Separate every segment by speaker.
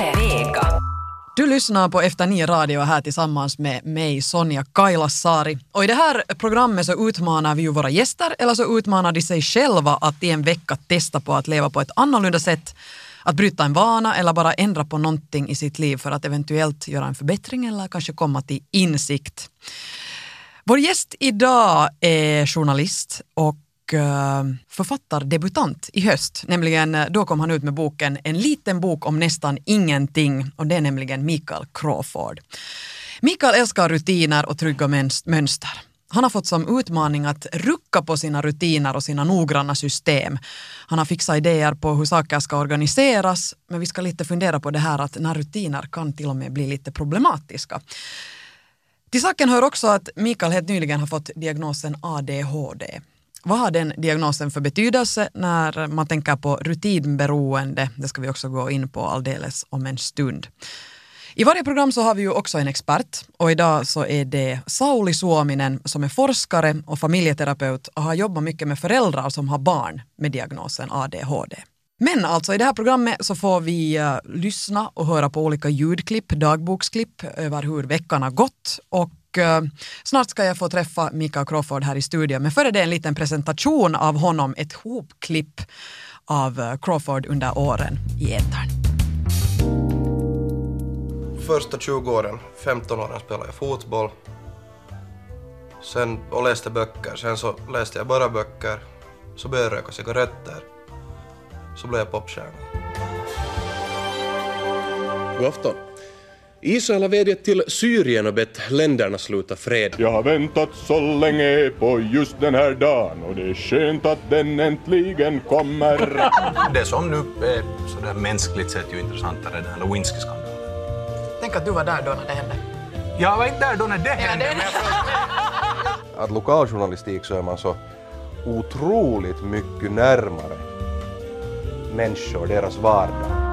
Speaker 1: Yle Vega.
Speaker 2: Du lyssnar på Efter Nio Radio här tillsammans med mig Sonja Kailasari. Och i det här programmet så utmanar vi ju våra gäster eller så utmanar de sig själva att i en vecka testa på att leva på ett annorlunda sätt, att bryta en vana eller bara ändra på någonting i sitt liv för att eventuellt göra en förbättring eller kanske komma till insikt. Vår gäst idag är journalist och Eh, författardebutant i höst. Nämligen eh, då kom han ut med boken En liten bok om nästan ingenting och det är nämligen Mikael Crawford. Mikael älskar rutiner och trygga mönster. Han har fått som utmaning att rucka på sina rutiner och sina noggranna system. Han har fixat idéer på hur saker ska organiseras, men vi ska lite fundera på det här att när rutiner kan till och med bli lite problematiska. Till saken hör också att Mikael helt nyligen har fått diagnosen ADHD. Vad har den diagnosen för betydelse när man tänker på rutinberoende? Det ska vi också gå in på alldeles om en stund. I varje program så har vi ju också en expert och idag så är det Sauli Suominen som är forskare och familjeterapeut och har jobbat mycket med föräldrar som har barn med diagnosen ADHD. Men alltså i det här programmet så får vi uh, lyssna och höra på olika ljudklipp, dagboksklipp över hur veckan har gått och snart ska jag få träffa Mikael Crawford här i studion men före det en liten presentation av honom, ett hopklipp av eh, Crawford under åren i etern.
Speaker 3: Första 20 åren, 15 åren spelade jag fotboll. Sen, och läste böcker. Sen så läste jag bara böcker. Så började jag röka cigaretter. Så blev jag popstjärna.
Speaker 4: God afton. Israel har vädjat till Syrien och bett länderna sluta fred.
Speaker 5: Jag har väntat så länge på just den här dagen och det är skönt att den äntligen kommer.
Speaker 6: Det som nu är sådär mänskligt sett ju intressantare är den här Lewinsky-skandalen.
Speaker 2: Tänk att du var där då när det hände.
Speaker 6: Jag var inte där då när det hände, jag
Speaker 3: Att lokaljournalistik så är man så otroligt mycket närmare människor, deras vardag.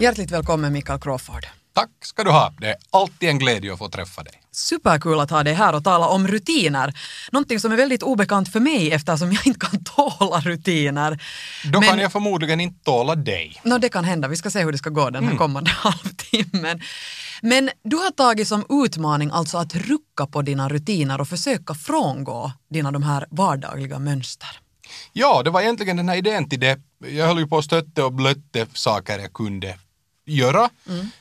Speaker 2: Hjärtligt välkommen Mikael Crawford.
Speaker 6: Tack ska du ha. Det är alltid en glädje att få träffa dig.
Speaker 2: Superkul att ha dig här och tala om rutiner. Någonting som är väldigt obekant för mig eftersom jag inte kan tåla rutiner.
Speaker 6: Då
Speaker 2: Men-
Speaker 6: kan jag förmodligen inte tåla dig.
Speaker 2: Nå, det kan hända. Vi ska se hur det ska gå den här kommande halvtimmen. Men du har tagit som utmaning alltså att rucka på dina rutiner och försöka frångå dina de här vardagliga mönster.
Speaker 6: Ja, det var egentligen den här idén till det. Jag höll ju på att stötte och blötte saker jag kunde göra.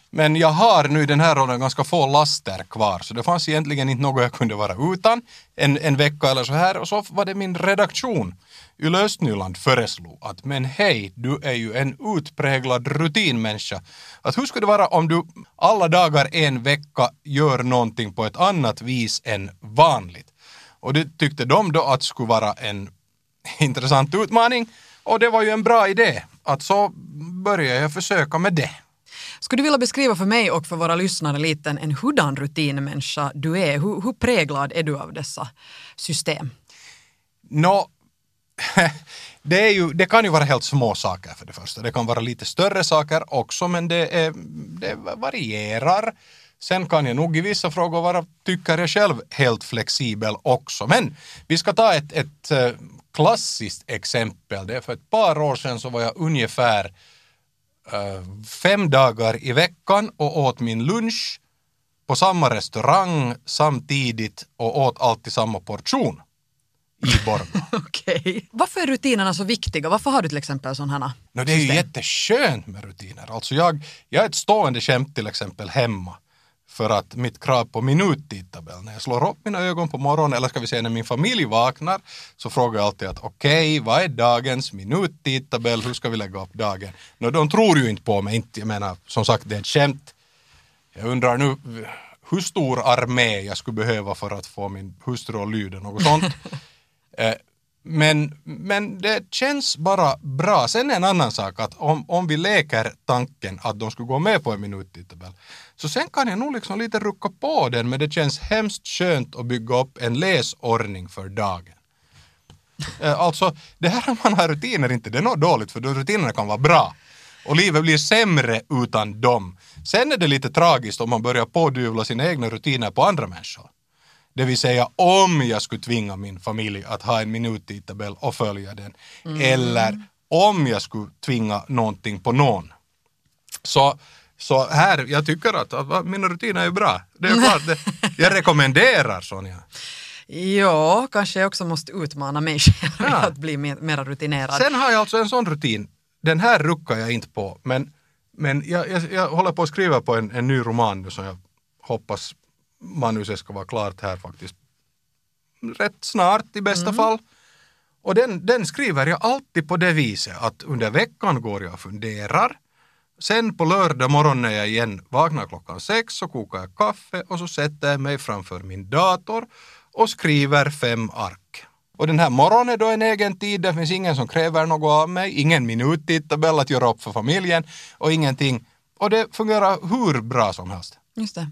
Speaker 6: Men jag har nu i den här rollen ganska få laster kvar, så det fanns egentligen inte något jag kunde vara utan en, en vecka eller så här. Och så var det min redaktion Yle Östnyland föreslog att men hej, du är ju en utpräglad rutinmänniska. Att hur skulle det vara om du alla dagar en vecka gör någonting på ett annat vis än vanligt? Och det tyckte de då att skulle vara en intressant utmaning och det var ju en bra idé. Att så började jag försöka med det.
Speaker 2: Skulle du vilja beskriva för mig och för våra lyssnare lite en hurdan rutinmänniska du är? Hur, hur präglad är du av dessa system?
Speaker 6: Nå, det, är ju, det kan ju vara helt små saker för det första. Det kan vara lite större saker också men det, är, det varierar. Sen kan jag nog i vissa frågor vara, tycker jag själv, helt flexibel också. Men vi ska ta ett, ett eh, klassiskt exempel. Det är för ett par år sedan så var jag ungefär eh, fem dagar i veckan och åt min lunch på samma restaurang samtidigt och åt alltid samma portion i Borgå.
Speaker 2: Okej. Varför är rutinerna så viktiga? Varför har du till exempel sådana här
Speaker 6: No, det är ju jätteskönt med rutiner. Alltså jag, jag är ett stående skämt till exempel hemma för att mitt krav på minuttidtabell, när jag slår upp mina ögon på morgonen, eller ska vi säga när min familj vaknar, så frågar jag alltid att okej, vad är dagens minuttidtabell, hur ska vi lägga upp dagen? No, de tror ju inte på mig, inte, jag menar, som sagt det är ett skämt. Jag undrar nu hur stor armé jag skulle behöva för att få min hustru att lyda, något sånt. Men, men det känns bara bra. Sen är en annan sak att om, om vi leker tanken att de skulle gå med på en minuttidtabell, så sen kan jag nog liksom lite rucka på den, men det känns hemskt skönt att bygga upp en läsordning för dagen. Eh, alltså, det här att man har rutiner inte, det är något dåligt för rutinerna kan vara bra. Och livet blir sämre utan dem. Sen är det lite tragiskt om man börjar pådyvla sina egna rutiner på andra människor. Det vill säga om jag skulle tvinga min familj att ha en minuttidtabell och följa den. Eller om jag skulle tvinga någonting på någon. Så, så här, jag tycker att, att mina rutiner är bra. Det är klart, det, jag rekommenderar Sonja.
Speaker 2: Ja, kanske jag också måste utmana mig själv
Speaker 6: Ja.
Speaker 2: att bli mer, mera rutinerad.
Speaker 6: Sen har jag alltså en sån rutin. Den här ruckar jag inte på, men, men jag, jag, jag håller på att skriva på en, en ny roman nu som jag hoppas manuset ska vara klart här faktiskt rätt snart i bästa fall. Och den, den skriver jag alltid på det viset att under veckan går jag och funderar. Sen på lördag morgon när jag igen vaknar klockan sex så kokar jag kaffe och så sätter jag mig framför min dator och skriver fem ark. Och den här morgonen är då en egen tid, det finns ingen som kräver något av mig, ingen minuttidtabell att göra upp för familjen och ingenting. Och det fungerar hur bra som helst.
Speaker 2: Just det.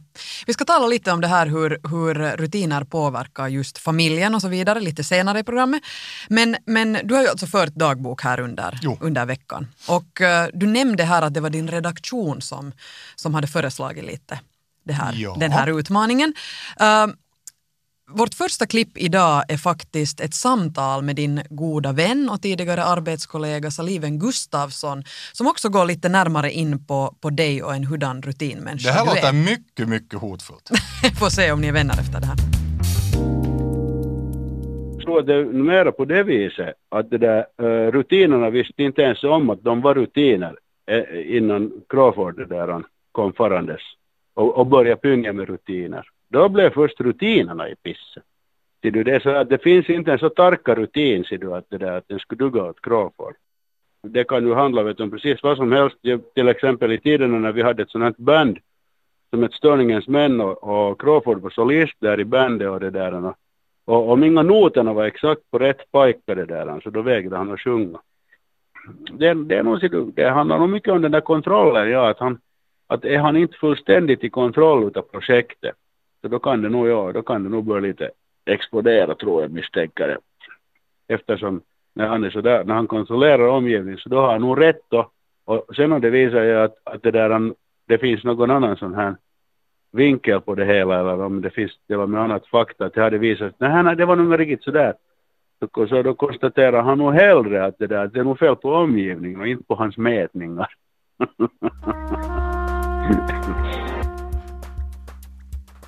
Speaker 2: Vi ska tala lite om det här hur, hur rutiner påverkar just familjen och så vidare lite senare i programmet. Men, men du har ju alltså fört dagbok här under,
Speaker 6: Jo.
Speaker 2: under veckan. Och eh, du nämnde här att det var din redaktion som, som hade föreslagit lite det här,
Speaker 6: Ja.
Speaker 2: den här utmaningen. Eh, vårt första klipp idag är faktiskt ett samtal med din goda vän och tidigare arbetskollega Saliven Gustafsson som också går lite närmare in på, på dig och en hurdan rutinmänniska
Speaker 6: Det här
Speaker 2: du
Speaker 6: låter
Speaker 2: är.
Speaker 6: mycket, mycket hotfullt.
Speaker 2: Får se om ni är vänner efter det här.
Speaker 1: tror att det är mera på det viset att det där, eh, rutinerna visste inte ens om att de var rutiner eh, innan Crawford det där, han kom farandes och, och började pynga med rutiner. Då blev först rutinerna i pisset. Ser du, det, är så att det finns inte en så starka rutin, ser du, att, det där, att den skulle duga åt Crawford. Det kan ju handla vet, om precis vad som helst, till exempel i tiderna när vi hade ett sånt här band som ett Störningens män och, och Crawford var solist där i bandet och det där. Och, och om inga noterna var exakt på rätt pajkade där, så då vägrade han att sjunga. Det, det, är nog, du, det handlar nog mycket om den där kontrollen, ja, att han, att är han inte fullständigt i kontroll av projektet, så då kan det nog, ja, då kan det nog börja lite explodera, tror jag, misstänker jag. Eftersom när han är så där, när han kontrollerar omgivningen, så då har han nog rätt då. Och sen om det visar sig att, att det där, han- det finns någon annan sån här vinkel på det hela eller om det finns till och med annat fakta att det hade visat sig, nej, nej det var nog riktigt sådär. Så, så då konstaterar han nog hellre att det, där, att det är nog fel på omgivningen och inte på hans mätningar.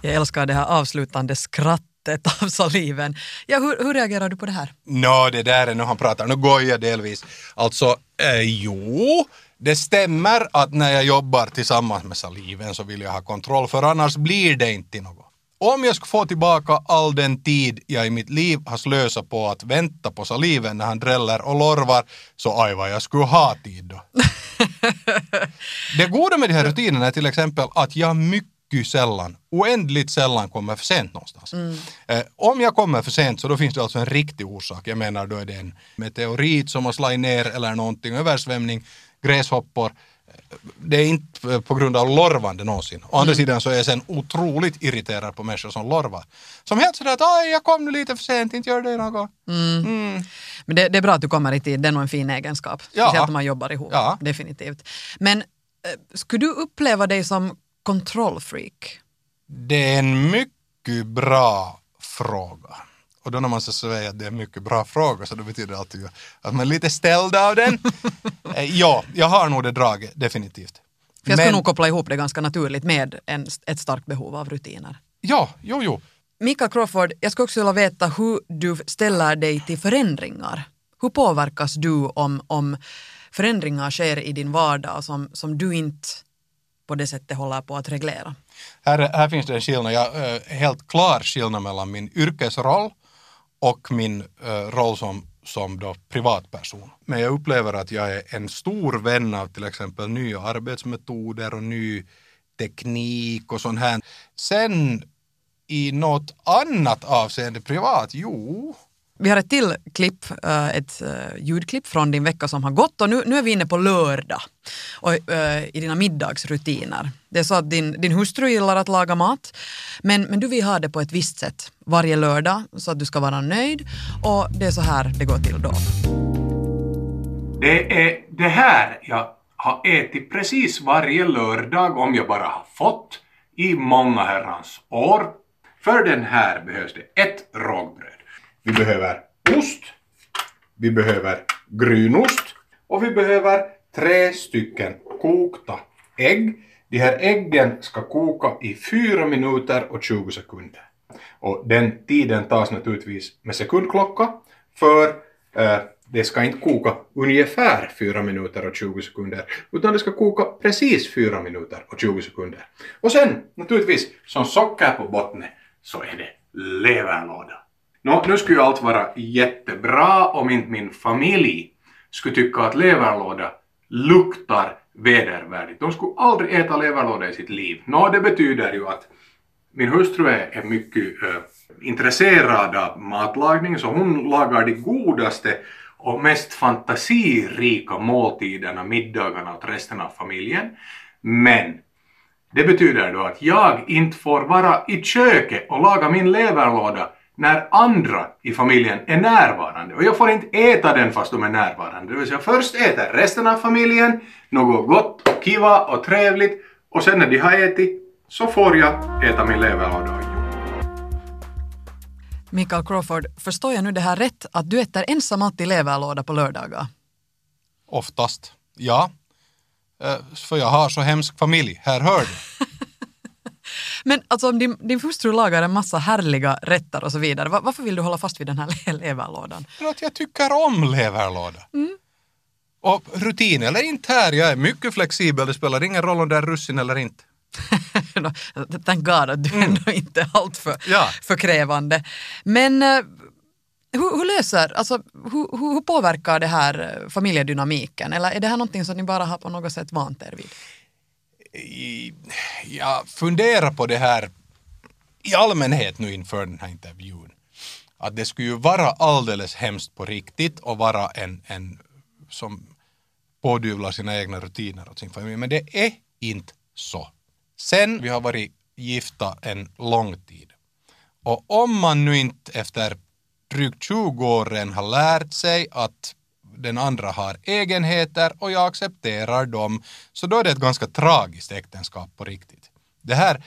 Speaker 2: Jag älskar det här avslutande skrattet av saliven. Ja, hur, hur reagerar du på det här?
Speaker 6: Nå, det där är nu han pratar. Nu går jag delvis. Alltså, eh, jo, det stämmer att när jag jobbar tillsammans med saliven så vill jag ha kontroll, för annars blir det inte något. Om jag skulle få tillbaka all den tid jag i mitt liv har slösat på att vänta på saliven när han dräller och lorvar, så aj vad jag skulle ha tid då. Det goda med de här rutinerna är till exempel att jag mycket sällan, oändligt sällan kommer för sent någonstans. Eh, om jag kommer för sent så då finns det alltså en riktig orsak. Jag menar då är det en meteorit som har slagit ner eller någonting, översvämning, gräshoppor. Eh, Det är inte eh, på grund av lorvande någonsin. Å andra sidan så är jag sen otroligt irriterad på människor som lorvar. Som helt sådär att aj jag kom nu lite för sent, inte gör det något. Mm.
Speaker 2: Men det, det är bra att du kommer i tid, det är nog en fin egenskap.
Speaker 6: Ja.
Speaker 2: Speciellt om man jobbar ihop,
Speaker 6: Ja.
Speaker 2: definitivt. Men eh, skulle du uppleva dig som kontrollfreak?
Speaker 6: Det är en mycket bra fråga. Och då när man så säger att det är en mycket bra fråga så då betyder det alltid att man är lite ställd av den. Eh, ja, jag har nog det draget, definitivt.
Speaker 2: För jag skulle
Speaker 6: Men-
Speaker 2: nog koppla ihop det ganska naturligt med en, ett starkt behov av rutiner.
Speaker 6: Ja, jo, jo.
Speaker 2: Mika Crawford, jag skulle också vilja veta hur du ställer dig till förändringar. Hur påverkas du om, om förändringar sker i din vardag som, som du inte på det sättet håller på att reglera?
Speaker 6: Här, här finns det en skillnad, ja, eh, helt klar skillnad mellan min yrkesroll och min eh, roll som, som då privatperson. Men jag upplever att jag är en stor vän av till exempel nya arbetsmetoder och ny teknik och sånt här. Sen i något annat avseende privat, jo.
Speaker 2: Vi har ett till klipp, eh, ett eh, ljudklipp från din vecka som har gått och nu, nu är vi inne på lördag och, eh, i dina middagsrutiner. Det är så att din, din hustru gillar att laga mat men, men du vill ha det på ett visst sätt varje lördag så att du ska vara nöjd och det är så här det går till då.
Speaker 7: Det är det här jag har ätit precis varje lördag om jag bara har fått i många herrans år. För den här behövs det ett rågbröd. Vi behöver ost. Vi behöver grynost. Och vi behöver tre stycken kokta ägg. De här äggen ska koka i 4 minuter och 20 sekunder. Och den tiden tas naturligtvis med sekundklocka för eh, det ska inte koka ungefär 4 minuter och 20 sekunder utan det ska koka precis 4 minuter och 20 sekunder. Och sen naturligtvis som socker på botten så är det leverlåda. Nå, nu skulle ju allt vara jättebra om inte min familj skulle tycka att leverlåda luktar vedervärdigt. De skulle aldrig äta leverlåda i sitt liv. Nå, det betyder ju att min hustru är, är mycket äh, intresserad av matlagning så hon lagar de godaste och mest fantasirika måltiderna, middagarna åt resten av familjen. Men det betyder då att jag inte får vara i köket och laga min leverlåda när andra i familjen är närvarande. Och jag får inte äta den fast de är närvarande. Det vill säga först äter resten av familjen något gott och kiva och trevligt och sen när de har ätit så får jag äta min leverlåda.
Speaker 2: Mikael Crawford, förstår jag nu det här rätt att du äter ensam alltid leverlåda på lördagar?
Speaker 6: Oftast, ja. Eh, För jag har så hemsk familj, här hör du.
Speaker 2: Men alltså om din, din hustru lagar en massa härliga rätter och så vidare, va- varför vill du hålla fast vid den här le- leverlådan?
Speaker 6: För att jag tycker om leverlåda. Och rutin eller inte här, jag är mycket flexibel, det spelar ingen roll om det är russin eller inte.
Speaker 2: Thank God att du ändå inte är alltför
Speaker 6: Ja.
Speaker 2: för krävande. Men eh, hur, hur löser, alltså hur, hur, hur påverkar det här eh, familjedynamiken? Eller är det här någonting som ni bara har på något sätt vant er vid?
Speaker 6: I- Jag funderar på det här i allmänhet nu inför den här intervjun. Att det skulle ju vara alldeles hemskt på riktigt och vara en, en som pådyvlar sina egna rutiner åt sin familj. Men det är inte så. Sen vi har varit gifta en lång tid. Och om man nu inte efter drygt 20 år har lärt sig att den andra har egenheter och jag accepterar dem, så då är det ett ganska tragiskt äktenskap på riktigt. Det här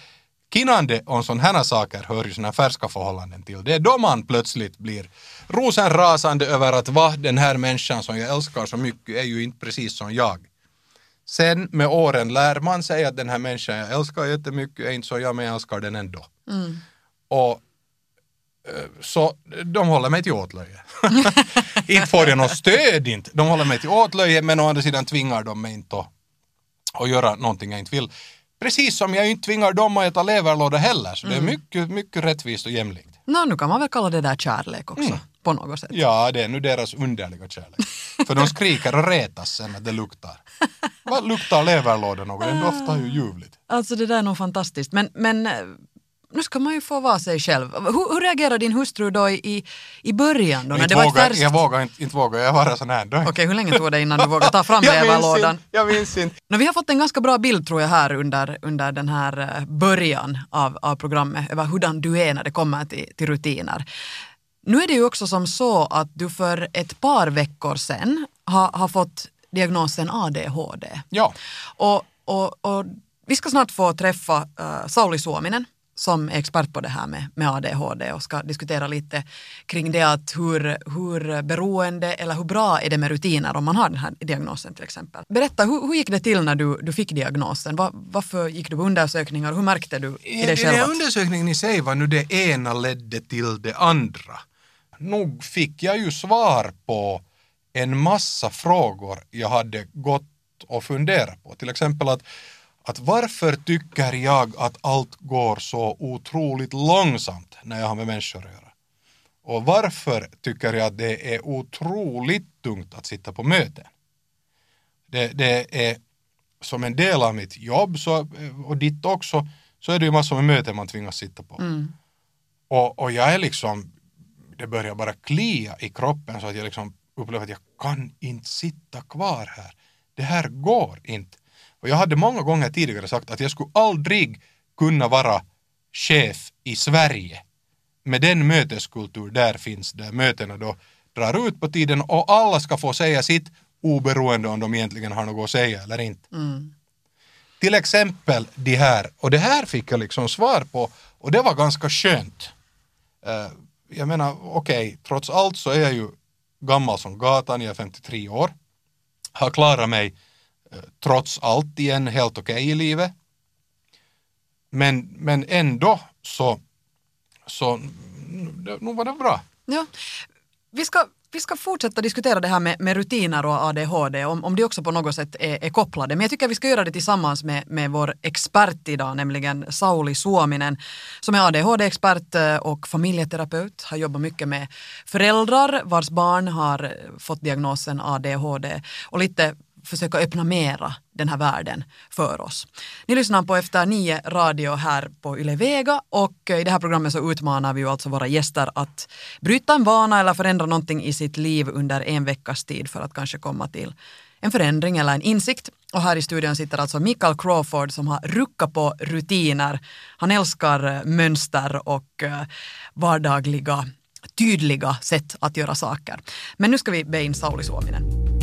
Speaker 6: kinande om sådana här saker hör ju sådana färska förhållanden till. Det är då man plötsligt blir rosenrasande över att va, den här människan som jag älskar så mycket är ju inte precis som jag. Sen med åren lär man sig att den här människan jag älskar jättemycket är inte så jag, men jag älskar den ändå. Och eh, så de håller mig till åtlöje. inte får jag något stöd inte. De håller mig till åtlöje men å andra sidan tvingar de mig inte att, att göra någonting jag inte vill. Precis som jag inte tvingar dem att äta leverlåda heller. Så det är mycket, mycket rättvist och jämlikt.
Speaker 2: Nå, nu kan man väl kalla det där kärlek också, på något sätt.
Speaker 6: Ja, det är nu deras underliga kärlek. För de skriker och retas sen att det luktar. Vad luktar leverlåda något? Den doftar ju ljuvligt.
Speaker 2: Alltså det där är nog fantastiskt. Men, men eh, nu ska man ju få vara sig själv. Hur, hur reagerade din hustru då i, i, början? Då, när det var
Speaker 6: vågar,
Speaker 2: färskt...
Speaker 6: jag vågar inte, inte vågar jag vara sån här.
Speaker 2: Okej, hur länge tog det innan du vågade ta fram leverlådan?
Speaker 6: Jag minns inte.
Speaker 2: Nå, vi har fått en ganska bra bild tror jag här under, under den här eh, början av, av programmet över hurdan du är när det kommer till, till rutiner. Nu är det ju också som så att du för ett par veckor sedan har, har fått diagnosen ADHD.
Speaker 6: Ja.
Speaker 2: Och, och, och vi ska snart få träffa uh, Sauli Suominen som är expert på det här med, med ADHD och ska diskutera lite kring det att hur, hur beroende eller hur bra är det med rutiner om man har den här diagnosen till exempel. Berätta, hur, hur gick det till när du, du fick diagnosen? Va, varför gick du på undersökningar? Hur märkte du i dig
Speaker 6: Den
Speaker 2: själv? att-
Speaker 6: undersökningen i sig var nu det ena ledde till det andra. Nog fick jag ju svar på en massa frågor jag hade gått och funderat på. Till exempel att, att varför tycker jag att allt går så otroligt långsamt när jag har med människor att göra? Och varför tycker jag att det är otroligt tungt att sitta på möten? Det, det är som en del av mitt jobb så, och ditt också, så är det ju massor med möten man tvingas sitta på. Och, och jag är liksom, det börjar bara klia i kroppen så att jag liksom upplever att jag kan inte sitta kvar här. Det här går inte. Och jag hade många gånger tidigare sagt att jag skulle aldrig kunna vara chef i Sverige med den möteskultur där finns, där mötena då drar ut på tiden och alla ska få säga sitt oberoende om de egentligen har något att säga eller inte. Till exempel de här, och det här fick jag liksom svar på och det var ganska skönt. Eh, jag menar, okej, trots allt så är jag ju gammal som gatan, jag är 53 år. har klarat mig trots allt igen helt okej okay i livet. Men, men ändå så, så nu var det bra.
Speaker 2: Ja. Vi ska, vi ska fortsätta diskutera det här med, med rutiner och ADHD, om, om de också på något sätt är, är, kopplade. Men jag tycker vi ska göra det tillsammans med, med vår expert idag, nämligen Sauli Suominen, som är ADHD-expert eh, och familjeterapeut, har jobbat mycket med föräldrar vars barn har fått diagnosen ADHD och lite försöka öppna mera den här världen för oss. Ni lyssnar på Efter nio radio här på Yle Vega och i det här programmet så utmanar vi ju alltså våra gäster att bryta en vana eller förändra någonting i sitt liv under en veckas tid för att kanske komma till en förändring eller en insikt. Och här i studion sitter alltså Mikael Crawford som har ruckat på rutiner. Han älskar eh, mönster och eh, vardagliga, tydliga sätt att göra saker. Men nu ska vi be in Sauli Suominen.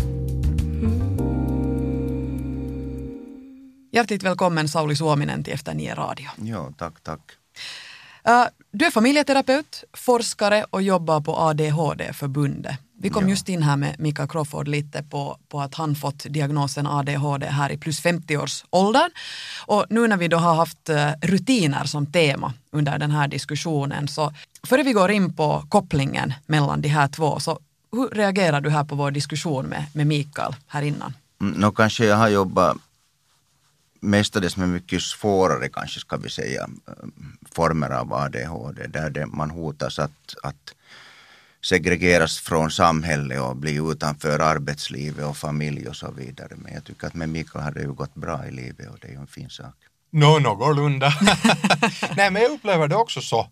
Speaker 2: Hjärtligt välkommen Sauli Suominen till Efter nio radio.
Speaker 8: Ja, tack, tack.
Speaker 2: Du är familjeterapeut, forskare och jobbar på ADHD-förbundet. Vi kom ja. just in här med Mika Crawford lite på, på att han fått diagnosen ADHD här i plus 50 års åldern. Och nu när vi då har haft uh, rutiner som tema under den här diskussionen så före vi går in på kopplingen mellan de här två så hur reagerar du här på vår diskussion med, med Mikael här innan?
Speaker 8: Mm, no, kanske jag har jobbat mestadels med mycket svårare, kanske ska vi säga, eh, former av ADHD där det, man hotas att, att segregeras från samhället och bli utanför arbetslivet och familj och så vidare. Men jag tycker att med Mikael har det ju gått bra i livet och det är ju en fin sak.
Speaker 6: Nå, no, någorlunda. Nej, men jag upplever det också så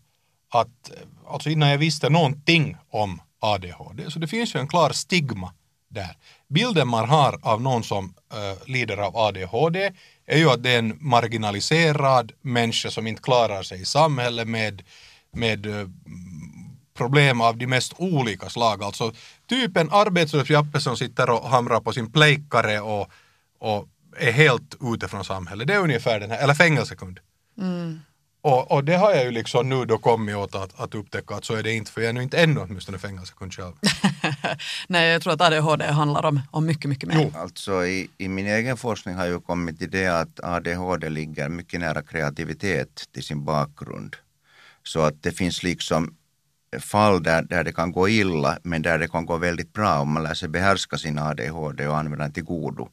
Speaker 6: att eh, alltså innan jag visste någonting om ADHD, så det finns ju en klar stigma där. Bilden man har av någon som äh, lider av ADHD är ju att det är en marginaliserad människa som inte klarar sig i samhället med, med eh, problem av de mest olika slag. Alltså typ en arbetslös jappe som sitter och hamrar på sin plejkare och, och är helt ute från samhället. Det är ungefär den här, eller fängelsekund. Mm. Och, och, det har jag ju liksom nu då kommit åt att, att upptäcka att så är det inte, för jag är nu inte ännu åtminstone fängelsekund själv.
Speaker 2: Nej, jag tror att ADHD handlar om, om mycket, mycket mer.
Speaker 8: Jo. Alltså i, i min egen forskning har jag kommit till det att ADHD ligger mycket nära kreativitet till sin bakgrund. Så att det finns liksom fall där, där det kan gå illa men där det kan gå väldigt bra om man lär sig behärska sin ADHD och använda den till godo.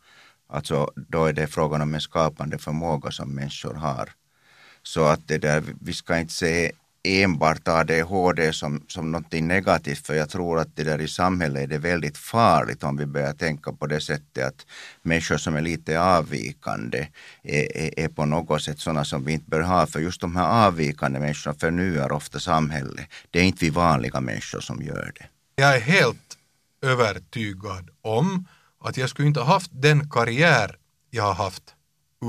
Speaker 8: Alltså då är det frågan om en skapande förmåga som människor har. Så att det där, vi ska inte se enbart ADHD som, som någonting negativt för jag tror att det där i samhället är det väldigt farligt om vi börjar tänka på det sättet att människor som är lite avvikande är, är, är på något sätt sådana som vi inte bör ha för just de här avvikande människorna förnyar ofta samhället. Det är inte vi vanliga människor som gör det.
Speaker 6: Jag är helt övertygad om att jag skulle inte ha haft den karriär jag har haft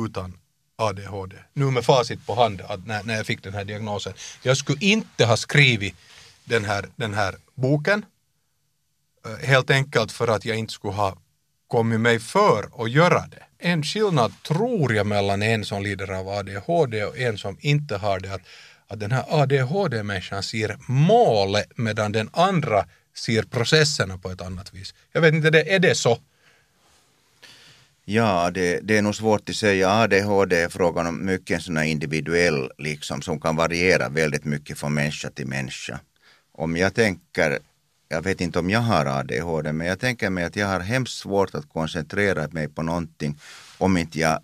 Speaker 6: utan ADHD. Nu med facit på hand att när, när jag fick den här diagnosen. Jag skulle inte ha skrivit den här, den här boken. Eh, helt enkelt för att jag inte skulle ha kommit mig för att göra det. En skillnad tror jag mellan en som lider av ADHD och en som inte har det. Att, att den här ADHD-människan ser målet medan den andra ser processerna på ett annat vis. Jag vet inte, är det så?
Speaker 8: Ja, det, det, är nog svårt att säga. ADHD är frågan om mycket sån individuell, liksom, som kan variera väldigt mycket från människa till människa. Om jag tänker, jag vet inte om jag har ADHD, men jag tänker mig att jag har hemskt svårt att koncentrera mig på någonting om inte jag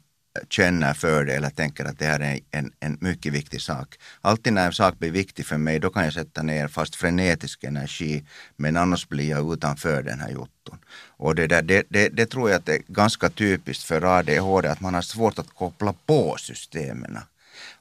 Speaker 8: känner för det eller tänker att det här är en, en mycket viktig sak. Alltid när en sak blir viktig för mig, då kan jag sätta ner fast frenetisk energi, men annars blir jag utanför den här jotton. Och det, där, det, det, det tror jag att det är ganska typiskt för ADHD, att man har svårt att koppla på systemen.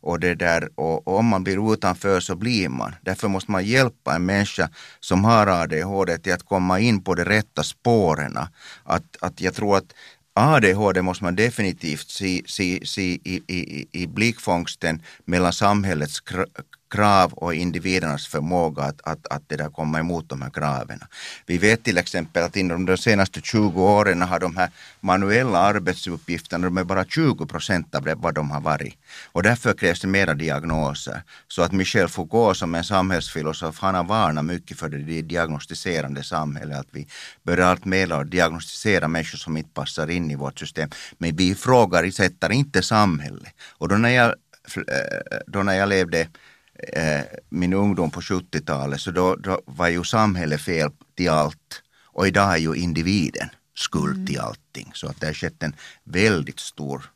Speaker 8: Och, det där, och, och, om man blir utanför så blir man. Därför måste man hjälpa en människa som har ADHD till att komma in på de rätta spåren. Att, att jag tror att ADHD måste man definitivt se, se, se i, i, i blickfångsten mellan samhällets krav och individernas förmåga att, att, att det där komma emot de här kraven. Vi vet till exempel att inom de senaste 20 åren har de här manuella arbetsuppgifterna, de är bara 20 procent av vad de har varit. Och därför krävs det mera diagnoser. Så att Michel Foucault som är samhällsfilosof, han har varnat mycket för det diagnostiserande samhället, att vi börjar allt mer diagnostisera människor som inte passar in i vårt system. Men vi ifrågasätter inte samhället. Och då när jag, eh, då när jag levde min ungdom på 70-talet så då, då, var ju samhället fel till allt. Och idag är ju individen skuld mm. till allting. Så att det har skett en väldigt stor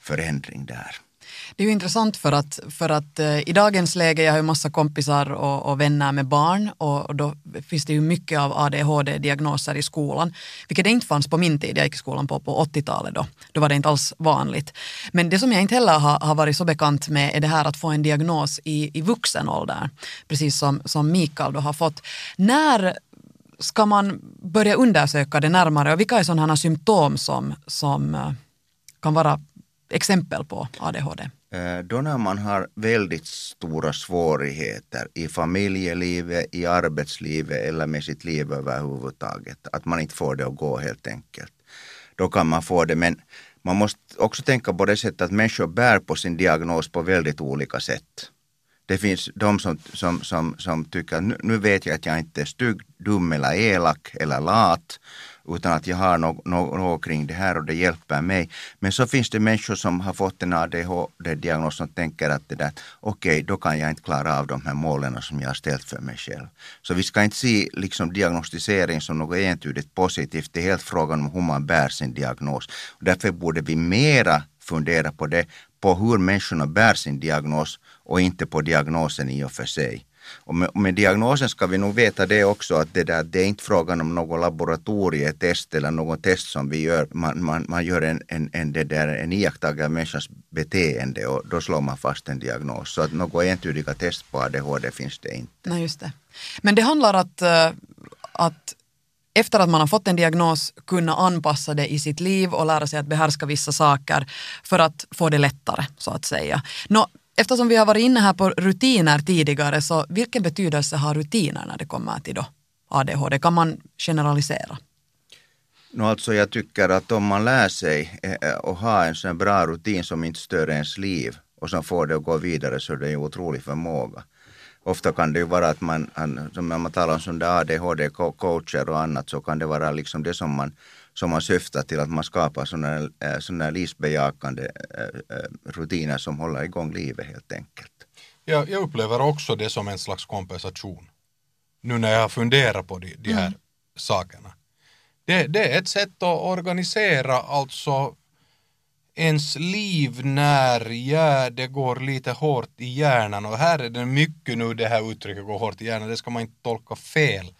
Speaker 8: förändring där.
Speaker 2: Det är ju intressant för att, för att eh, i dagens läge, jag har ju massa kompisar och, och vänner med barn och, och, då finns det ju mycket av ADHD-diagnoser i skolan, vilket det inte fanns på min tid, jag gick i skolan på, på 80-talet då. Då var det inte alls vanligt. Men det som jag inte heller har, har varit så bekant med är det här att få en diagnos i, i vuxen ålder, precis som, som Mikael då har fått. När ska man börja undersöka det närmare och vilka är sådana symptom som, som eh, kan vara exempel på ADHD?
Speaker 8: Eh, då när man har väldigt stora svårigheter i familjelivet, i arbetslivet eller med sitt liv överhuvudtaget, att man inte får det att gå helt enkelt. Då kan man få det, men man måste också tänka på det sättet att människor bär på sin diagnos på väldigt olika sätt. Det finns de som, som, som, som tycker att nu, nu vet jag att jag inte är stygg, dum eller elak eller lat utan att jag har något, något, kring det här och det hjälper mig. Men så finns det människor som har fått en ADHD-diagnos som tänker att det där, okej, okay, då kan jag inte klara av de här målen som jag har ställt för mig själv. Så vi ska inte se liksom diagnostisering som något entydigt positivt. Det är helt frågan om hur man bär sin diagnos. Och därför borde vi mera fundera på det, på hur människorna bär sin diagnos och inte på diagnosen i och för sig. Och med, med, diagnosen ska vi nog veta det också att det, där, det är inte frågan om något laboratorietest eller något test som vi gör. Man, man, man gör en, en, en, det där, en iakttagare av människans beteende och då slår man fast en diagnos. Så att några entydiga test på ADHD finns det inte.
Speaker 2: Nej, just det. Men det handlar att, eh, att efter att man har fått en diagnos kunna anpassa det i sitt liv och lära sig att behärska vissa saker för att få det lättare så att säga. Nå, Eftersom vi har varit inne här på rutiner tidigare, så vilken betydelse har rutiner när det kommer till då ADHD? Kan man generalisera?
Speaker 8: No, alltså jag tycker att om man lär sig eh, och har en sån bra rutin som inte stör ens liv och som får det att gå vidare så är det en otrolig förmåga. Ofta kan det ju vara att man, som när man talar om sådana ADHD-coacher och annat så kan det vara liksom det som man som har syftat till att man skapar sådana, äh, sådana livsbejakande äh, äh, rutiner som håller igång livet helt enkelt.
Speaker 6: Ja, jag upplever också det som en slags kompensation. Nu när jag funderar på de, de här mm. sakerna. Det, det, är ett sätt att organisera alltså ens liv när ja, det går lite hårt i hjärnan och här är det mycket nu det här uttrycket går hårt i hjärnan, det ska man inte tolka fel.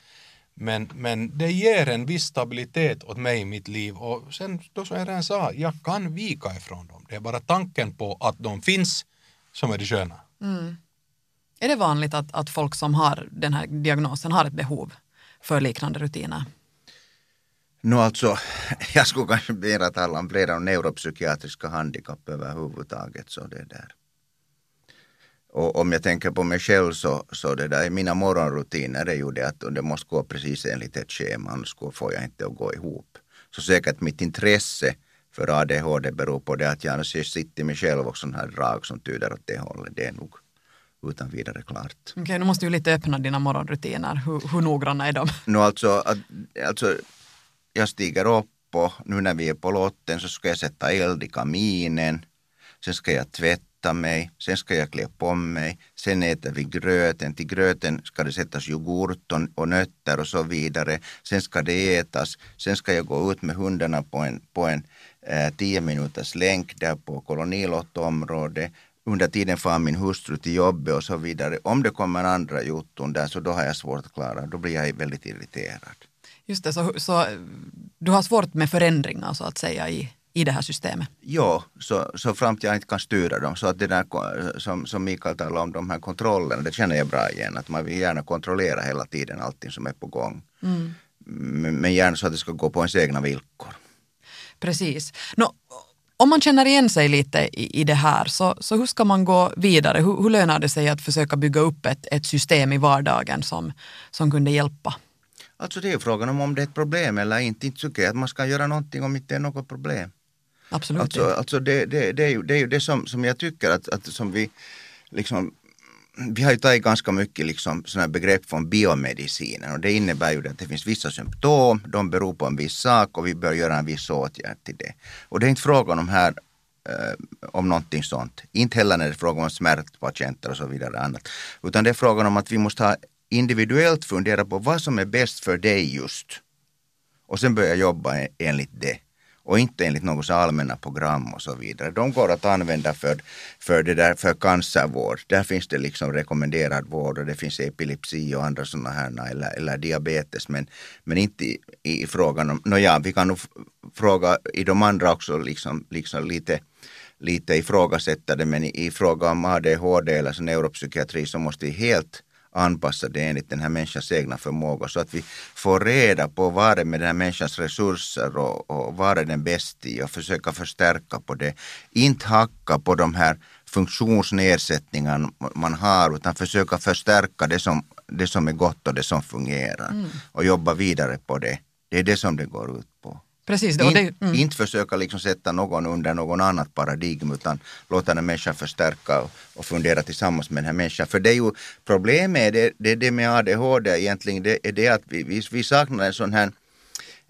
Speaker 6: Men, men det ger en viss stabilitet åt mig i mitt liv och sen då som jag redan sa, jag kan vika ifrån dem. Det är bara tanken på att de finns som är det sköna. Mm.
Speaker 2: Är det vanligt att, att folk som har den här diagnosen har ett behov för liknande rutiner?
Speaker 8: No alltså, jag skulle kanske mera tala om flera neuropsykiatriska handikapp överhuvudtaget. Så det där. Och om jag tänker på mig själv så, så det där, mina morgonrutiner är ju det att det måste gå precis enligt ett schema, annars får jag inte att gå ihop. Så säkert mitt intresse för ADHD beror på det att jag sitter mig själv och sån här drag som tyder åt det hållet. Det är nog utan vidare klart.
Speaker 2: Okej, okay, nu måste du lite öppna dina morgonrutiner. Hur, hur noggranna är de?
Speaker 8: No, alltså, alltså, jag stiger upp och nu när vi är på lotten så ska jag sätta eld i kaminen. Sen ska jag tvätta tvätta mig, sen ska jag klä på mig, sen äter vi gröten. Till gröten ska det sättas yoghurt och nötter och så vidare. Sen ska det ätas, sen ska jag gå ut med hundarna på en, på en eh, tio minuters länk där på kolonilottområdet. Under tiden far min hustru till jobbet och så vidare. Om det kommer andra jotton där så då har jag svårt att klara, då blir jag väldigt irriterad.
Speaker 2: Just det, så, så du har svårt med förändringar så att säga i i det här systemet?
Speaker 8: Ja, så, så fram till jag inte kan styra dem. Så att det där som, som Mikael talade om, de här kontrollerna, det känner jag bra igen. Att man vill gärna kontrollera hela tiden allting som är på gång. Mm. Men, men gärna så att det ska gå på ens egna villkor.
Speaker 2: Precis. Nå, Om man känner igen sig lite i, i det här, så, så hur ska man gå vidare? Hur, hur lönar det sig att försöka bygga upp ett, ett system i vardagen som, som kunde hjälpa?
Speaker 8: Alltså det är frågan om om det är ett problem eller inte. Inte tycker jag att man ska göra någonting om det inte är något problem.
Speaker 2: Absolut.
Speaker 8: Alltså, alltså det, det, det, är ju, det är ju det som, som jag tycker att, att som vi liksom vi har ju tagit ganska mycket liksom sådana begrepp från biomedicinen och det innebär ju att det finns vissa symptom, de beror på en viss sak och vi bör göra en viss åtgärd till det. Och det är inte frågan om här eh, om någonting sånt. Inte heller när det är fråga om smärtpatienter och så vidare. Annat. Utan det är frågan om att vi måste ha individuellt fundera på vad som är bäst för dig just. Och sen börja jobba e-, enligt det och inte enligt något allmänna program och så vidare. De går att använda för, för, det där, för cancervård. Där finns det liksom rekommenderad vård och det finns epilepsi och andra sådana här eller, eller diabetes men, men inte i, i frågan om, nåja vi kan nog fråga i de andra också liksom, liksom lite lite ifrågasätta det men i, i fråga om ADHD eller neuropsykiatri så måste vi helt anpassade enligt den här människans egna förmåga så att vi får reda på vad det är med den här människans resurser och, och vad är den bäst i och försöka förstärka på det. Inte hacka på de här funktionsnedsättningarna man har utan försöka förstärka det som, det som är gott och det som fungerar mm. och jobba vidare på det. Det är det som det går ut på.
Speaker 2: Precis.
Speaker 8: Det, det, mm. Inte försöka liksom sätta någon under någon annat paradigm utan låta den människan förstärka och, och, fundera tillsammans med den här människan. För det är ju problemet är det, det, det med ADHD egentligen, det är det att vi, vi, vi saknar en sån här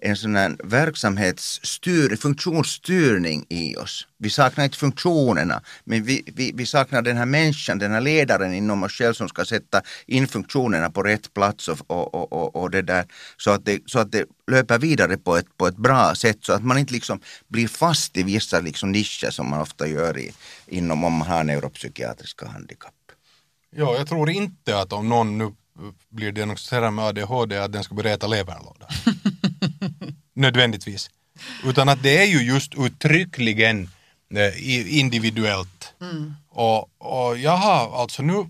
Speaker 8: en sån här verksamhetsstyr, funktionsstyrning i oss. Vi saknar inte funktionerna, men vi, vi, vi saknar den här människan, den här ledaren inom oss själv som ska sätta in funktionerna på rätt plats och, och, och, och det där så att det, så att det löper vidare på ett, på ett bra sätt så att man inte liksom blir fast i vissa liksom nischer som man ofta gör i, inom om man har neuropsykiatriska handikapp.
Speaker 6: Ja, jag tror inte att om någon nu blir diagnostiserad med ADHD att den ska börja äta leverlåda. Nödvändigtvis. Utan att det är ju just uttryckligen eh, individuellt. Mm. Och, och jag har alltså nu,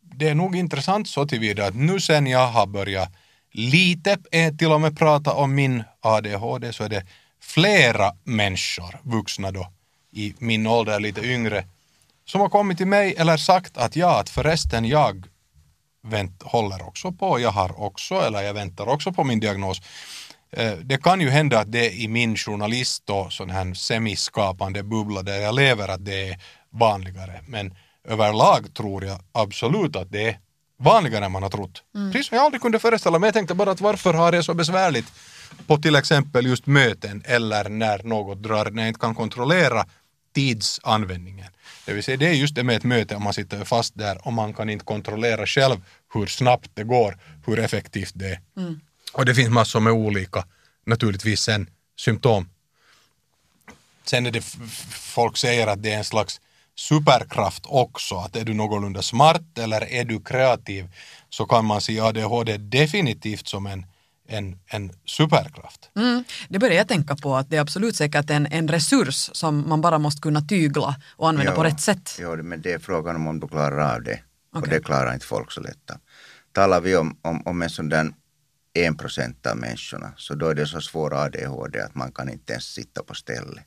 Speaker 6: det är nog intressant så tillvida att nu sen jag har börjat lite eh, till och med prata om min ADHD så är det flera människor, vuxna då, i min ålder, lite yngre, som har kommit till mig eller sagt att ja, att förresten jag vänt, håller också på, jag har också, eller jag väntar också på min diagnos. Eh, det kan ju hända att det i min journalist och sån här semiskapande bubbla där jag lever att det är vanligare. Men överlag tror jag absolut att det är vanligare än man har trott. Mm. Precis som jag aldrig kunde föreställa mig. Jag tänkte bara att varför har det så besvärligt på till exempel just möten eller när något drar, när jag inte kan kontrollera tidsanvändningen. Det vill säga det är just det med ett möte om man sitter fast där och man kan inte kontrollera själv hur snabbt det går, hur effektivt det är. Mm. Och det finns massor med olika, naturligtvis sen, symptom. Sen är det, folk säger att det är en slags superkraft också, att är du någorlunda smart eller är du kreativ så kan man se ADHD definitivt som en en, en superkraft.
Speaker 2: Mm, det börjar jag tänka på att det är absolut säkert en, en resurs som man bara måste kunna tygla och använda jo, på rätt sätt.
Speaker 8: Jo, men det är frågan om, om du klarar av det. Okay. Och det klarar inte folk så lätt Talar vi om, om, om en sån där en procent av människorna så då är det så svår ADHD att man kan inte ens sitta på stället.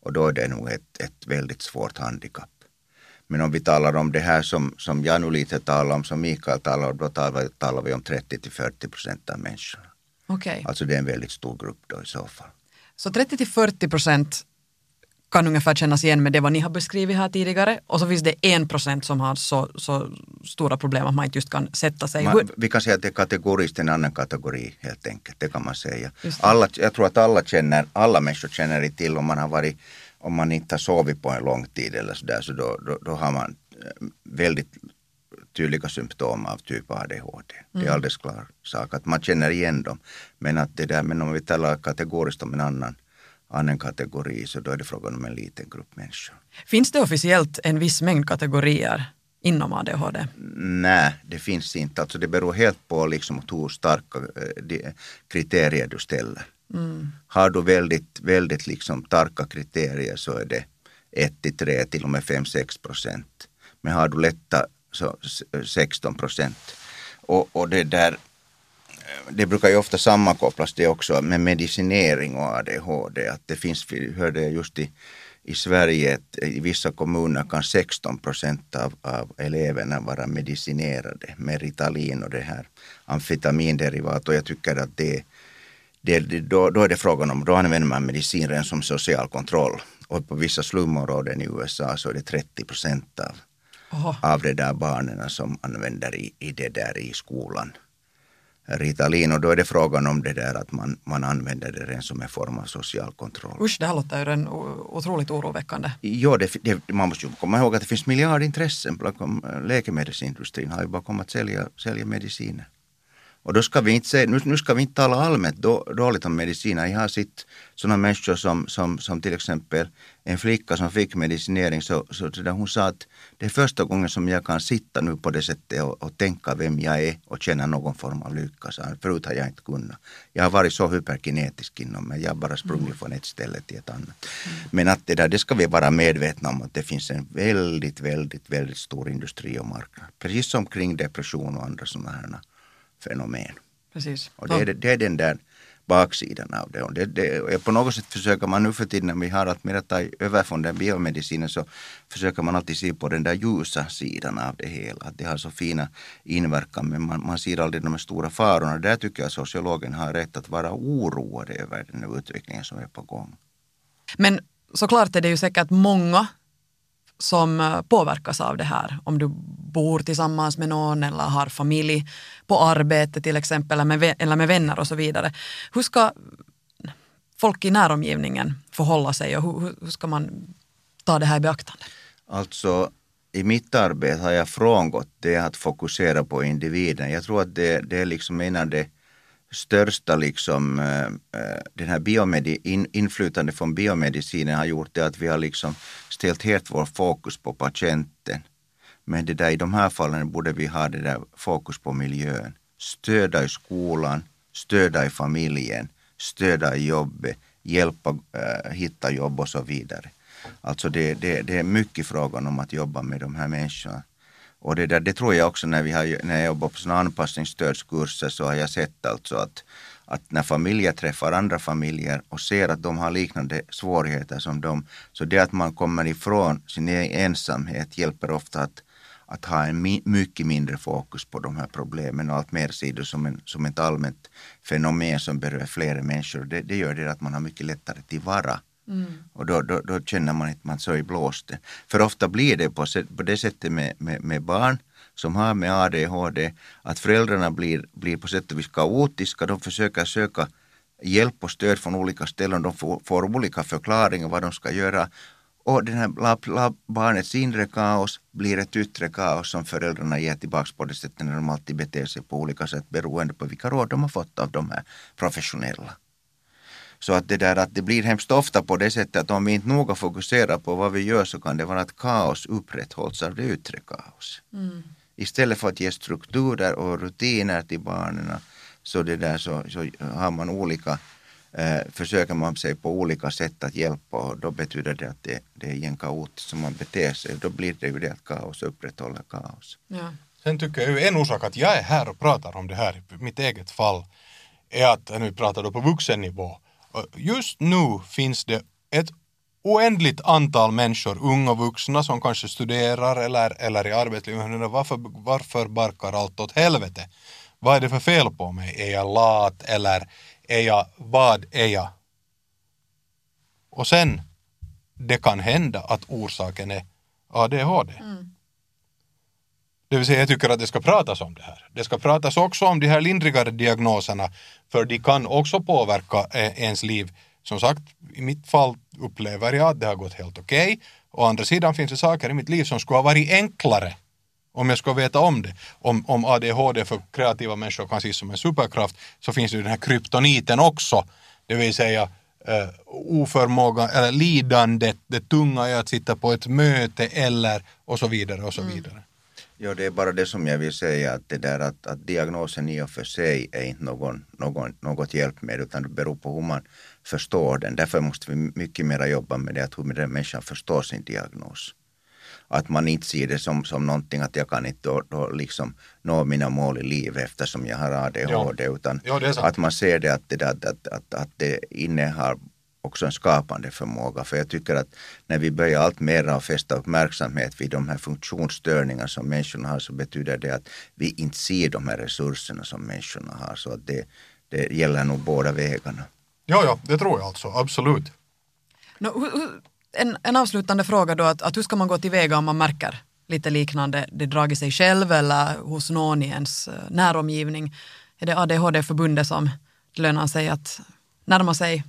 Speaker 8: Och då är det nog ett, ett väldigt svårt handikapp. Men om vi talar om det här som, som jag nu lite talar om, som Mikael talar om, då talar, talar vi om 30 till 40 procent av människorna.
Speaker 2: Okay.
Speaker 8: Alltså det är en väldigt stor grupp då i så fall.
Speaker 2: Så 30 till 40 procent kan ungefär kännas igen med det vad ni har beskrivit här tidigare och så finns det en procent som har så, så stora problem att man inte just kan sätta sig.
Speaker 8: Man, vi kan säga att det är kategoriskt en annan kategori helt enkelt, det kan man säga. Alla, jag tror att alla känner, alla människor känner till om man har varit, om man inte har sovit på en lång tid eller sådär så då, då, då har man eh, väldigt tydliga symptom av typ ADHD. Mm. Det är mm. alldeles klar sak att man känner igen dem. Men att det där, men om vi talar kategoriskt om en annan, annan kategori så då är det frågan om en liten grupp människor.
Speaker 2: Finns det officiellt en viss mängd kategorier inom ADHD?
Speaker 8: Nej, det finns inte. Alltså det beror helt på liksom hur starka eh, kriterier du ställer. Mm. Har du väldigt, väldigt liksom starka kriterier så är det 1 till 3 till och med 5-6 procent. Men har du lätta så 16 procent. Och, och det där det brukar ju ofta sammankopplas det också med medicinering och ADHD. Att det finns, hörde just i, i Sverige, i vissa kommuner kan 16 procent av, av eleverna vara medicinerade med Ritalin och det här amfetaminderivat och jag tycker att det, det, då, då är det frågan om, då använder man medicin rent som social kontroll. Och på vissa slumområden i USA så är det 30 procent av, av de där barnen som använder i, i det där i skolan. Ritalin och då är det frågan om det där att man, man använder det rent som en form av social kontroll.
Speaker 2: Usch, det här låter ju en otroligt oroväckande.
Speaker 8: Jo, det, det, man måste ju komma ihåg att det finns miljardintressen bakom läkemedelsindustrin har ju bakom att sälja, sälja mediciner. Och då ska vi inte säga, nu, nu ska vi inte tala allmänt då, dåligt om mediciner. Jag har sett sådana människor som, som, som till exempel en flicka som fick medicinering så, så, där hon sa att det är första gången som jag kan sitta nu på det sättet och, och tänka vem jag är och känna någon form av lycka. Så förut har jag inte kunnat. Jag har varit så hyperkinetisk inom mig. Jag har bara sprungit mm. från ett ställe till ett annat. Mm. Men att det där, det ska vi vara medvetna om att det finns en väldigt, väldigt, väldigt stor industri och marknad. Precis som kring depression och andra sådana här fenomen.
Speaker 2: Precis.
Speaker 8: Och det är, det är den där baksidan av det. Och det, det, på något sätt försöker man nu för tiden när vi har allt mer att ta över från den biomedicinen så försöker man alltid se på den där ljusa sidan av det hela. Att det har så fina inverkan men man, man ser aldrig de stora farorna. Där tycker jag sociologen har rätt att vara oroad över den utvecklingen som är på gång.
Speaker 2: Men såklart är det ju säkert många som eh, påverkas av det här. Om du bor tillsammans med någon eller har familj på arbete till exempel eller med, eller med vänner och så vidare. Hur ska folk i näromgivningen förhålla sig och hur, hur ska man ta det här i beaktande?
Speaker 8: Alltså i mitt arbete har jag frångått det att fokusera på individen. Jag tror att det, det är liksom en av de största liksom, eh, eh, den här biomedi, in, inflytande från biomedicinen har gjort det att vi har liksom ställt helt vår fokus på patienten. Men det där, i de här fallen borde vi ha det där fokus på miljön. Stöda i skolan, stöda i familjen, stöda i jobbet, hjälpa äh, hitta jobb och så vidare. Alltså det, det, det är mycket frågan om att jobba med de här människorna. Och det, där, det tror jag också när, vi har, när jag jobbar på sådana anpassningsstödskurser så har jag sett alltså att, att när familjer träffar andra familjer och ser att de har liknande svårigheter som de, så det att man kommer ifrån sin e-, ensamhet hjälper ofta att, att ha en mi, mycket mindre fokus på de här problemen och allt mer sidor det som, en, som ett allmänt fenomen som berör flera människor. Det, det gör det att man har mycket lättare tillvara Mm. Och då, då, då, känner man inte man så i blåsten. För ofta blir det på, på det sättet med, med, med, barn som har med ADHD att föräldrarna blir, blir på sätt och vis kaotiska. De försöker söka hjälp och stöd från olika ställen. De får, får olika förklaringar vad de ska göra. Och den här la, la, barnets inre kaos blir ett yttre kaos som föräldrarna ger tillbaka på det sättet när de alltid beter sig på olika sätt beroende på vilka råd de har fått av de här professionella. Så att det där att det blir hemskt ofta på det sättet att om vi inte noga fokuserar på vad vi gör så kan det vara att kaos upprätthålls av det yttre kaos. Mm. Istället för att ge strukturer och rutiner till barnen så, det där så, så har man olika eh, försöker man sig på olika sätt att hjälpa och då betyder det att det, det är igen kaotiskt som man beter sig. Då blir det ju det att kaos upprätthåller kaos.
Speaker 6: Ja. Sen tycker jag ju en orsak att jag är här och pratar om det här i mitt eget fall är att, nu pratar då på vuxennivå, just nu finns det ett oändligt antal människor, unga och vuxna, som kanske studerar eller, eller i arbetslivet. Varför, varför barkar allt åt helvete? Vad är det för fel på mig? Är jag lat eller är jag, vad är jag? Och sen, det kan hända att orsaken är ADHD. Mm. Det vill säga jag tycker att det ska pratas om det här. Det ska pratas också om de här lindrigare diagnoserna för de kan också påverka eh, ens liv. Som sagt, i mitt fall upplever jag att det har gått helt okej. Okay. Å andra sidan finns det saker i mitt liv som skulle ha varit enklare om jag skulle veta om det. Om, om ADHD för kreativa människor kan ses som en superkraft så finns det den här kryptoniten också. Det vill säga uh, oförmåga eller lidandet, det tunga i att sitta på ett möte eller och så vidare och så mm.
Speaker 8: Ja, det är bara det som jag vill säga att det där att, att diagnosen i och för sig är inte någon, någon, något hjälpmedel utan det beror på hur man förstår den. Därför måste vi mycket mer jobba med det att hur den människan förstår sin diagnos. Att man inte ser det som, som någonting att jag kan inte då, då liksom nå mina mål i livet eftersom jag har ADHD. Ja. Utan ja, att man ser det att det, att, att, att, att det innehar också en skapande förmåga. För jag tycker att när vi börjar allt mer att fästa uppmärksamhet vid de här funktionsstörningar som människorna har så betyder det att vi inte ser de här resurserna som människorna har. Så att det, det gäller nog båda vägarna.
Speaker 6: Ja, ja, det tror jag alltså, absolut.
Speaker 2: No, en, en avslutande fråga då, att, att hur ska man gå tillväga om man märker lite liknande, det drag i sig själv eller hos någon i ens eh, näromgivning? Är det ADHD-förbundet som lönar sig att närma sig?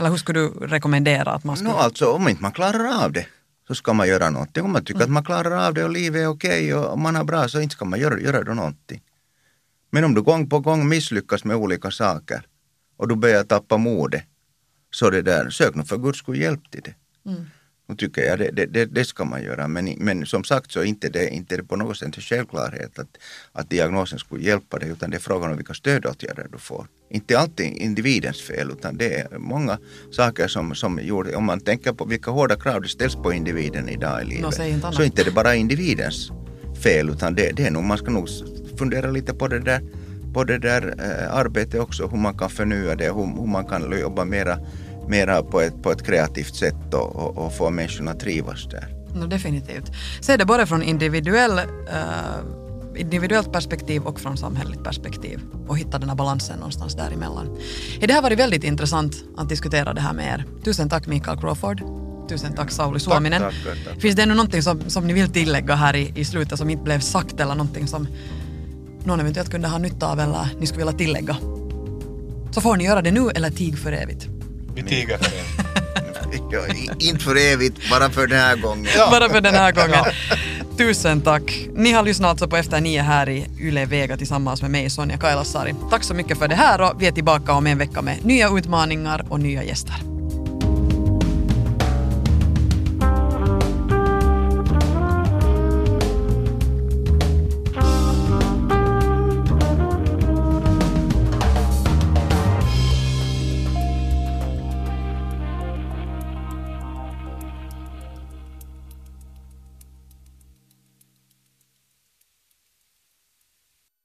Speaker 2: Eller hur skulle du rekommendera att man skulle...
Speaker 8: No, alltså om inte man klarar av det så ska man göra någonting. Om man tycker att man klarar av det och livet är okej och man har bra så inte ska man göra, göra då någonting. Men om du gång på gång misslyckas med olika saker och du börjar tappa modet så det där, sök nu för guds skull hjälp till det. Nu tycker jag det, det, det, ska man göra. Men, men som sagt så är inte det inte på något sätt en självklarhet att, att diagnosen skulle hjälpa dig utan det är frågan om vilka stödåtgärder du får. Inte alltid individens fel utan det är många saker som, som gjorde, om man tänker på vilka hårda krav det ställs på individen idag i livet.
Speaker 2: inte
Speaker 8: så inte är det bara individens fel utan det, det är nog, man ska nog fundera lite på det där på det där eh, arbetet också, hur man kan förnya det, hur, hur man kan jobba mera, mera på, ett, på ett kreativt sätt och, och, och få människorna att trivas där.
Speaker 2: No, definitivt. Se det både från individuell, eh, individuellt perspektiv och från samhälleligt perspektiv och hitta den här balansen någonstans däremellan. Det har varit väldigt intressant att diskutera det här med er. Tusen tack Mikael Crawford. Tusen tack Sauli Suominen.
Speaker 8: tack, tack.
Speaker 2: Finns det ännu någonting som, som ni vill tillägga här i, i slutet som inte blev sagt eller någonting som någon eventuellt kunde ha nytta av eller ni skulle vilja tillägga? Så får ni göra det nu eller tig för evigt.
Speaker 6: Vi tiger för det.
Speaker 8: Ja, inte för evigt, bara för den här gången.
Speaker 2: Bara för den här gången. Tusen tack. Ni har lyssnat alltså på Efter nio här i Yle Vega tillsammans med mig Sonja Kailasari. Tack så mycket för det här och vi är tillbaka om en vecka med nya utmaningar och nya gäster.